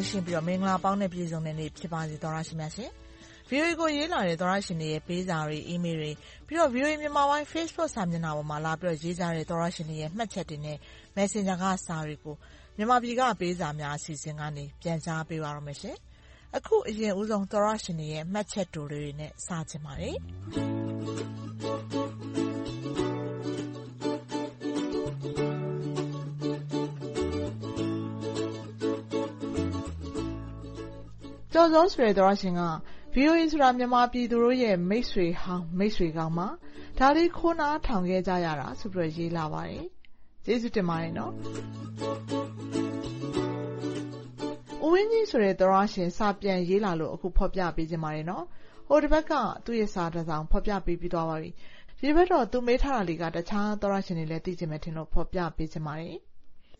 ကင်းရှင်းပြီးမင်္ဂလာပေါင်းနဲ့ ပြည့်စုံတဲ့နေ့ ဖြစ်ပါစေ သောတရှင်များရှင်။ VOA ကို ရေးလာတဲ့ သောတရှင်တွေရဲ့ ပေးစာတွေ၊အီးမေးလ်တွေ၊ပြီးတော့ VOA မြန်မာပိုင်း Facebook စာမျက်နှာပေါ်မှာ လာပြီးရေးကြတဲ့ သောတရှင်တွေရဲ့ မှတ်ချက်တွေနဲ့ Messenger က စာတွေကို မြန်မာပြည်က ပေးစာများ အစီအစဉ်ကနေ ပြန်ကြားပေးပါတော့မယ်။အခု အရင်ဦးဆုံး သောတရှင်တွေရဲ့ မှတ်ချက်တိုလေးတွေနဲ့ စချင်ပါတယ်။ ကျော်ဇောဆိုတဲ့သောတရှင်က VOA ဆိုတာ မြန်မာပြည်သူတို့ရဲ့ မိတ်ဆွေဟောင်းမိတ်ဆွေကောင်းပါ။ဒါလေး ခိုးနားထောင်ခဲ့ကြရတာဆိုပြီး ရေးလာပါတယ်။ကျေးဇူးတင်ပါတယ်နော်။ဦးဝင်းကြီးဆိုတဲ့ သောတရှင် စာပြန်ရေးလာလို့ အခု ဖော်ပြပေးချင်ပါတယ်နော်။ဟိုတပတ်က သူ့ရဲ့စာတစောင် ဖော်ပြပေးပြီးသွားပါပြီ။ဒီတပတ်တော့ သူမေးထားတာလေးက တခြားသောတရှင်တွေလည်း သိချင်မယ်ထင်လို့ ဖော်ပြပေးချင်ပါတယ်။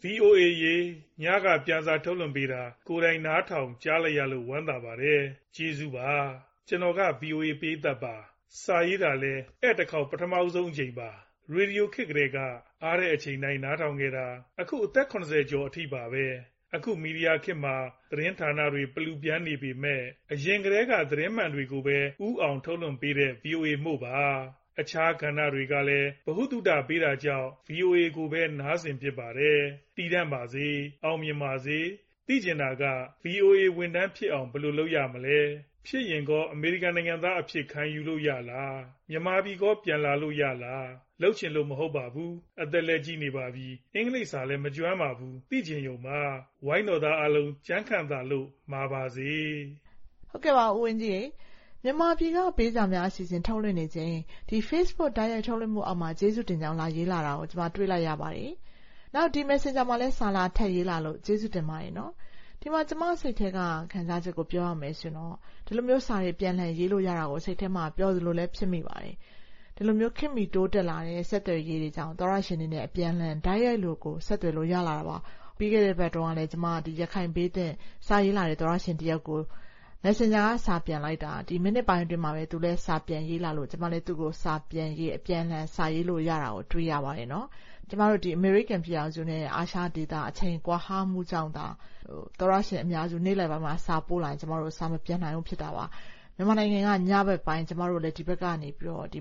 VOA ရေညက ပြန်စာထုတ်လွှင့်ပေးတာ ကိုယ်တိုင်နားထောင်ကြားလိုက်ရလို့ ဝမ်းသာပါတယ်။ကျေးဇူးပါ။ကျနော်က VOA ပရိသတ်ပါ။စာရေးတာလည်း ဧည့်တခေါက် ပထမဆုံးအကြိမ်ပါ။ရေဒီယိုခေတ်ကတည်းက အားတဲ့အချိန်တိုင်း နားထောင်ခဲ့တာ အခု အသက် ၇၀ ကျော်အထိပါပဲ။အခု မီဒီယာခေတ်မှာ သတင်းဌာနတွေ ပလူပျမ်းနေပေမယ့် အရင်ကတည်းက သတင်းမှန်တွေကိုပဲ ဦးအောင်ထုတ်လွှင့်ပေးတဲ့ VOA မို့ပါ။ အခြားကဏ္ဍတွေကလည်း ဗဟုသုတပေးတာကြောင့် VOA ကိုပဲ နားစဉ်ဖြစ်ပါတယ်။တည်တံ့ပါစေ၊အောင်မြင်ပါစေ။သိချင်တာက VOA ဝန်ထမ်းဖြစ်အောင် ဘယ်လိုလုပ်ရမလဲ။ဖြစ်ရင်ကော အမေရိကန်နိုင်ငံသားအဖြစ် ခံယူလို့ရလား။မြန်မာပြည်ကော ပြန်လာလို့ရလား။လုပ်ချင်လို့မဟုတ်ပါဘူး။အသက်လည်းကြီးနေပါပြီ။အင်္ဂလိပ်စာလည်း မကျွမ်းပါဘူး။သိချင်ရုံပါ။ဝိုင်းတော်သားအားလုံးကျမ်းခံသာလို့ မှာပါစေ။ဟုတ်ကဲ့ပါ ဦးဝင်းကြီး။ မြန်မာပြည်ကပေးစာများအစီအစဉ်ထုတ်လွှင့်နေချိန် Facebook တိုက်ရိုက်ထုတ်လွှင့်မှုအောက်မှာကျေးဇူးတင်ကြောင်းလာရေးလာတာကိုကျမတွေ့လိုက်ရပါတယ်။နောက်ဒီ Messenger မှာလည်းစာလာထပ်ရေးလာလို့ကျေးဇူးတင်ပါတယ်။ဒီမှာကျမစိတ်ထဲကခံစားချက်ကိုပြောရမယ်ဆိုရင်ဒီလိုမျိုးစာတွေပြန်လှန်ရေးလို့ရတာကိုစိတ်ထဲမှာပျော်သလိုလည်းဖြစ်မိပါတယ်။ဒီလိုမျိုးခေတ်မီတိုးတက်လာတဲ့ဆက်သွယ်ရေးတွေကြောင့်သောတရှင်တွေနဲ့အပြန်အလှန်တိုက်ရိုက်ကိုဆက်သွယ်လို့ရလာတာပါ။ပြီးခဲ့တဲ့အပတ်တုန်းကလည်းကျမရခိုင်ဘေးသင့်စာရေးလာတဲ့သောတရှင်တယောက်ကို Messenger ကစာပြန်လိုက်တာမိနစ်ပိုင်းအတွင်းမှာပဲသူလည်းစာပြန်ရေးလာလို့ကျမလည်းသူ့ကိုစာပြန်ရေးအပြန်အလှန်စာရေးလို့ရတာကိုတွေ့ရပါတယ်။ကျမတို့အမေရိကန်ပြည်ထောင်စုနဲ့အာရှဒေသအချိန်ကွာဟမှုကြောင့်သာသောတရှင်အများစုနေ့လယ်ပိုင်းမှာစာပို့လာရင်ကျမတို့စာမပြန်နိုင်ဘူးဖြစ်တာပါ။မြန်မာနိုင်ငံကညဘက်ပိုင်းကျမတို့လည်းဒီဘက်ကနေ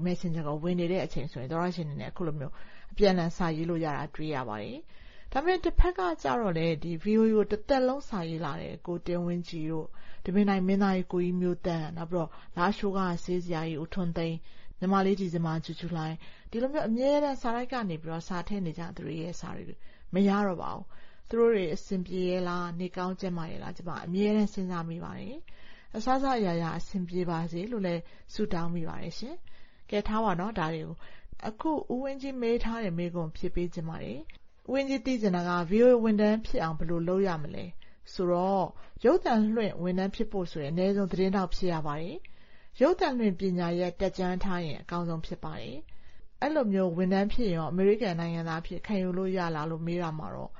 Messenger ကိုဝင်နေတဲ့အချိန်ဆိုရင်သောတရှင်တွေနဲ့အခုလိုမျိုးအပြန်အလှန်စာရေးလို့ရတာတွေ့ရပါတယ်။ ဒါပေမဲ့တဘက်ကကြတော့လည်း VOA ကိုတသက်လုံးစာရေးလာတဲ့ကိုတင်ဝင်းကြည်တို့၊တမင်တိုင်မင်းသားကြီးကိုကြီးမျိုးသန့်၊နောက်လားရှိုးကဆေးဆရာကြီးဦးထွန်းသိန်း၊ညီမလေးဒီဇင်ဘာကြူကြူလှိုင်ဒီလိုမျိုးအမြဲတမ်းစာတိုက်ကနေစာထည့်နေကြသူတွေရဲ့စာတွေမရတော့ပါဘူး။သူတို့တွေအဆင်ပြေရဲ့လား၊နေကောင်းကျန်းမာရဲ့လားကျမအမြဲတမ်းစဉ်းစားမိပါတယ်။အစစအရာရာအဆင်ပြေပါစေလို့လည်းဆုတောင်းမိပါတယ်ရှင်။ကဲထားပါတော့ဒါတွေကို။အခုဦးဝင်းကြီးမေးထားတဲ့မေးခွန်းဖြေပေးချင်ပါတယ်။ ဦးဝင်းကြီးသိချင်တာက VOA ဝန်ထမ်းဖြစ်အောင်ဘယ်လိုလုပ်ရမလဲဆိုတော့ ရုပ်သံလွှင့်ဝန်ထမ်းဖြစ်ဖို့ဆိုရင်အနည်းဆုံးသတင်းထောက်ဖြစ်ရပါတယ်။ရုပ်သံလွှင့်ပညာရပ်တက်ကြွထားရင်အကောင်းဆုံးဖြစ်ပါတယ်။အဲဒီလိုမျိုးဝန်ထမ်းဖြစ်ရင်အမေရိကန်နိုင်ငံသားအဖြစ်ခံယူလို့ရလားလို့မေးတာမှာတော့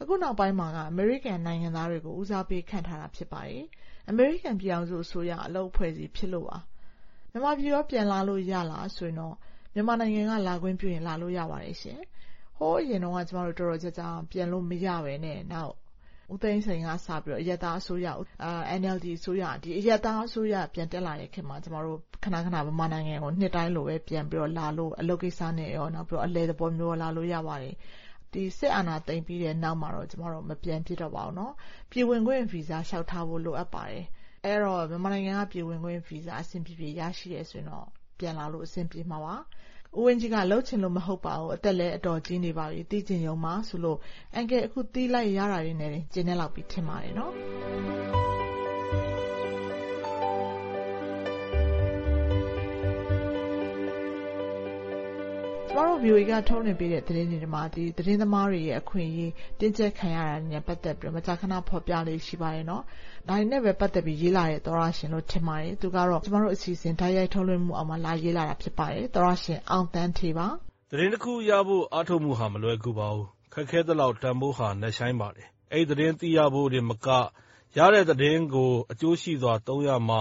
အခုနောက်ပိုင်းမှာအမေရိကန်နိုင်ငံသားတွေကိုဦးစားပေးခန့်ထားတာဖြစ်ပါတယ်။အမေရိကန်ပြည်ထောင်စုအစိုးရအလုပ်အဖွဲ့အစည်းဖြစ်လို့ပါ။မြန်မာပြည်ကောပြန်လာလို့ရလားဆိုရင်တော့မြန်မာနိုင်ငံကလာခွင့်ပြုရင်လာလို့ရပါတယ်ရှင်။ ဟိုးအရင်တုန်းကကျမတို့တော်တော်ကြာကြာပြန်လို့မရဘဲနဲ့နောက်ဦးသိန်းစိန်ကစပြီးအရပ်သားအစိုးရ NLD အစိုးရအရပ်သားအစိုးရပြန်တက်လာတဲ့ခေတ်မှာကျမတို့ခဏခဏမြန်မာနိုင်ငံကိုနှစ်တိုင်းလိုပဲပြန်လာလို့အလုပ်ကိစ္စနဲ့၊နောက်ပြီးတော့အလည်သဘောမျိုးလာလို့ရပါတယ်။စစ်အာဏာသိမ်းပြီးတဲ့နောက်မှာတော့ကျမတို့မပြန်ဖြစ်တော့ပါဘူး။ပြည်ဝင်ခွင့်ဗီဇာလျှောက်ထားဖို့လိုအပ်ပါတယ်။အဲဒီတော့မြန်မာနိုင်ငံကပြည်ဝင်ခွင့်ဗီဇာအဆင်ပြေပြေရရှိတယ်ဆိုရင်တော့ပြန်လာလို့အဆင်ပြေမှာပါ ဦးဝင်းကြီးက လုပ်ချင်လို့မဟုတ်ပါဘူး။အသက်လည်း အတော်ကြီးနေပါပြီ။သိချင်ရုံပါဆိုလို့ အန်ကယ် အခု သိလိုက်ရတာတွေနဲ့ကျေနပ်လောက်ပြီ ထင်ပါတယ်။ မတို့ VOA က ထုတ်လွှင့်ပေးတဲ့ သတင်းတွေမှာ သတင်းသမားတွေရဲ့ အခွင့်အရေး တင်းကျပ်ခံရတာတွေနဲ့ ပတ်သက်ပြီး မကြာခဏ ဖော်ပြလေ့ရှိပါတယ်။ဒါတွေနဲ့ပဲ ပတ်သက်ပြီး ရေးလာတဲ့ သောတရှင်လို့ ထင်ပါတယ်။သူကတော့ ကျမတို့အစီအစဉ် တိုက်ရိုက်ထုတ်လွှင့်မှုအောက်မှာ လာရေးလာတာ ဖြစ်ပါတယ်။သောတရှင် အောင်သန်းဌေးပါ။သတင်းတခုရဖို့ အားထုတ်မှုဟာ မလွယ်ကူပါဘူး။ခက်ခဲသလောက် တန်းဖိုးဟာ နက်ရှိုင်းပါတယ်။အဲဒီသတင်း သိရဖို့တင်မက ရတဲ့သတင်းကို အကျိုးရှိစွာ သုံးရမှာ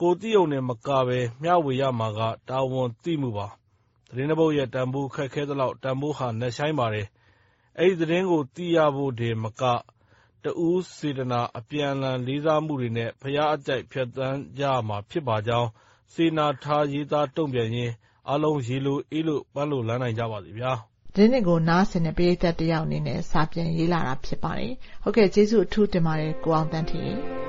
ကိုယ်သိရုံတင်မကဘဲ မျှဝေရမှာက တာဝန်သိမှုပါ။ သတင်းတပုဒ်ရဲ့တန်းဖိုး ခက်ခဲသလောက် တန်းဖိုးဟာ နက်ရှိုင်းပါတယ်။အဲဒီသတင်းကို သိရဖို့တင်မကတတဦးစေတနာ အပြန်အလှန် လေးစားမှုတွေနဲ့ ဘုရားအကြိုက် ဖြတ်သန်းကြရမှာဖြစ်ပါကြောင်း စေတနာထား ရေးသားတုံ့ပြန်ရင်း အားလုံး ရေလိုအေးလို ပန်းလိုလန်းနိုင်ကြပါစေဗျာ။သတင်းတွေကို နားဆင်တဲ့ ပရိသတ်တယောက်အနေနဲ့ စာပြန်ရေးလာတာ ဖြစ်ပါတယ်။ဟုတ်ကဲ့ ကျေးဇူးအထူးတင်ပါတယ် ကိုအောင်သန်းဌေး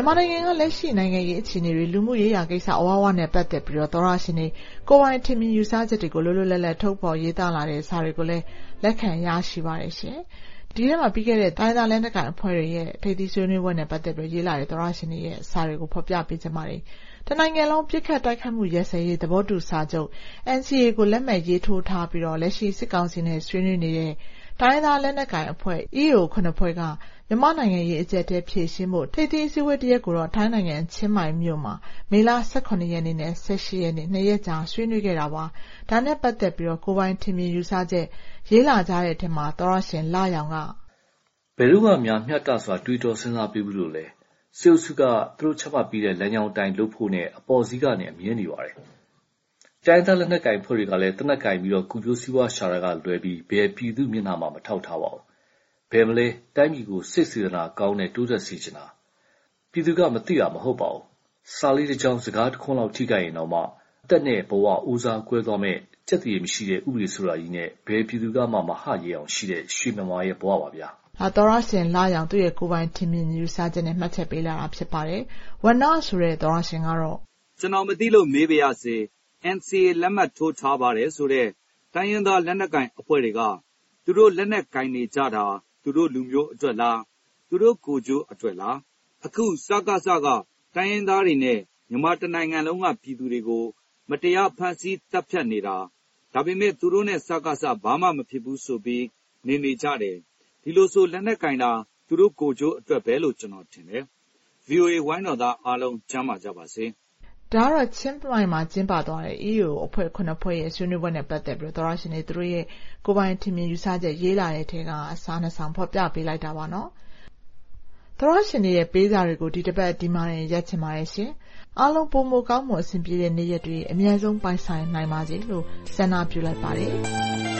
မြန်မာနိုင်ငံကလက်ရှိနိုင်ငံရေးအခြေအနေတွေလူမှုရေးရာကိစ္စအဝဝနဲ့ပတ်သက်ပြီးတော့သောရရှင်တွေကိုပိုင်ထင်မြင်ယူဆချက်တွေကိုလွတ်လွတ်လပ်လပ်ထုတ်ဖော်ရေးသားလာတဲ့စာတွေကိုလည်းလက်ခံရရှိပါတယ်ရှင်။ဒီထဲမှာပြီးခဲ့တဲ့တိုင်းသားလက်နက်ကိုင်အဖွဲ့တွေရဲ့ထိပ်သီးဆွေးနွေးပွဲနဲ့ပတ်သက်ပြီးရေးလာတဲ့သောရရှင်တွေရဲ့စာတွေကိုဖော်ပြပေးချင်ပါတယ်။တနိုင်ငံလုံးပြစ်ခတ်တိုက်ခတ်မှုရဲစဲရေးသဘောတူစာချုပ် NCA ကိုလက်မှတ်ရေးထိုးထားပြီးတော့လက်ရှိစစ်ကောင်စီနဲ့ဆွေးနွေးနေတဲ့တိုင်းသားလက်နက်ကိုင်အဖွဲ့ EAO 9ဖွဲ့က မြန်မာ့နိုင်ငံရေးအကျပ်အတည်းဖြေရှင်းဖို့ထိပ်သီးအစည်းအဝေးတရပ်ကိုတော့ထိုင်းနိုင်ငံချင်းမိုင်မြို့မှာမေလ၁၇ရက်နေ့နဲ့၁၈ရက်နေ့နှစ်ရက်ကြာဆွေးနွေးခဲ့တာပါ။ဒါနဲ့ပတ်သက်ပြီးကိုယ်ပိုင်ထင်မြင်ယူဆချက်ရေးလာကြတဲ့အထဲမှာသောတရှင်လရောင်က“ဘယ်တုန်းကများမျှတစွာတွေးတောစဉ်းစားပေးဖူးလို့လဲ။စစ်အုပ်စုကသူတို့ချမှတ်ပေးတဲ့လမ်းကြောင်းအတိုင်းလုပ်ဖို့နဲ့အပေါ်စီးကနေအမြဲနေပါတယ်။တိုင်းရင်းသားလက်နက်ကိုင်အဖွဲ့တွေကလည်းသေနတ်ကိုင်ပြီးကိုယ်ကျိုးစီးပွားရှာတာကလွဲပြီးဘယ်ပြည်သူ့မျက်နှာမှမထောက်ထားပါဘူး ဘယ်မလဲ တိုင်းပြည်ကို စိတ်စေတနာကောင်းနဲ့ တိုးတက်စေချင်တာ။ပြည်သူက မသိတာမဟုတ်ပါဘူး။စာလေးတကြောင်း စကားတခွန်းလောက် ထိခိုက်ရင်တောင်မှ အသက်နဲ့ဘဝအိုးစားကွဲသွားမယ့် ကြက်သရေမရှိတဲ့ ဥပဒေဆိုတာကြီးနဲ့ ဘယ်ပြည်သူကမှ မဟရဲအောင်ရှိတဲ့ ရွှေမြန်မာရဲ့ ဘဝပါဗျာ။သောတရှင်လရောင် သူ့ရဲ့ကိုယ်ပိုင် ထင်မြင်ယူဆချက်နဲ့ မှတ်ချက်ပေးလာတာ ဖြစ်ပါတယ်။ဝဏ္ဏဆိုတဲ့ သောတရှင်ကတော့“ကျနော်မသိလို့ မေးပါရစေ။ NCA လက်မှတ်ထိုးထားပါတယ်ဆိုတဲ့ တိုင်းရင်းသား လက်နက်ကိုင်အဖွဲ့တွေက သူတို့ လက်နက်ကိုင်နေကြတာ သူတို့လူမျိုးအတွက်လား။သူတို့ကိုယ်ကျိုးအတွက်လား။အခုစကစကတိုင်းရင်းသားတွေနဲ့မြန်မာတနိုင်ငံလုံးကပြည်သူတွေကိုမတရားဖမ်းဆီးသတ်ဖြတ်နေတာ။ဒါပေမဲ့သူတို့နဲ့စကစဘာမှမဖြစ်ဘူးဆိုပြီးနေနေကြတယ်။ဒီလိုဆိုလက်နက်ကိုင်တာသူတို့ကိုယ်ကျိုးအတွက်ပဲလို့ကျနော်ထင်တယ်။ VOA ဝိုင်းတော်သားအားလုံးကျန်းမာကြပါစေ ဒါကတော့ ချင်းမိုင်မှာ ကျင်းပသွားတဲ့ EAO အဖွဲ့ ၇ ဖွဲ့ရဲ့ ဆွေးနွေးပွဲနဲ့ ပတ်သက်ပြီး သောတရှင်တွေ သူတို့ရဲ့ ကိုယ်ပိုင်ထင်မြင်ယူဆချက် ရေးလာတဲ့အထဲက စာနှစ်စောင် ဖော်ပြပေးလိုက်တာပါ။သောတရှင်တွေရဲ့ ပေးစာတွေကို ဒီတပတ် ဒီမှာတင် ရပ်ချင်ပါတယ်ရှင်။အားလုံး ပိုမိုကောင်းမွန် အဆင်ပြေတဲ့ နေ့ရက်တွေ အမြန်ဆုံး ပိုင်ဆိုင်နိုင်ပါစေလို့ ဆန္ဒပြုလိုက်ပါတယ်။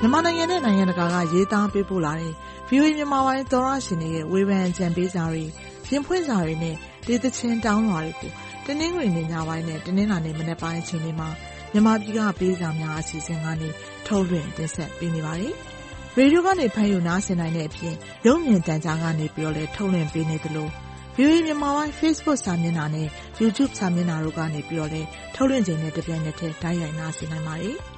မြန်မာနိုင်ငံနဲ့ နိုင်ငံတကာက ရေးသားပေးပို့လာတဲ့ VOA မြန်မာပိုင်း သောတရှင်တွေရဲ့ ဝေဖန်အကြံပေးစာတွေ၊ရင်ဖွင့်စာတွေနဲ့ ဒေသချင်းတောင်းလွှာတွေကို တနင်္ဂနွေနေ့ ညပိုင်းနဲ့ တနင်္လာနေ့ မနက်ပိုင်း အချိန်တွေမှာ မြန်မာပြည်က ပေးစာများ အစီအစဉ်ကနေ ထုတ်လွှင့်တင်ဆက်ပေးနေပါတယ်။ရေဒီယိုကနေ ဖမ်းယူနားဆင်နိုင်တဲ့အပြင် ရုပ်မြင်သံကြားကနေလည်း ထုတ်လွှင့်ပေးနေသလို VOA မြန်မာပိုင်း Facebook စာမျက်နှာနဲ့ YouTube စာမျက်နှာတို့ကနေလည်း ထုတ်လွှင့်ချိန်နဲ့ တပြိုင်နက်တည်း တိုက်ရိုက်နားဆင်နိုင်ပါတယ်။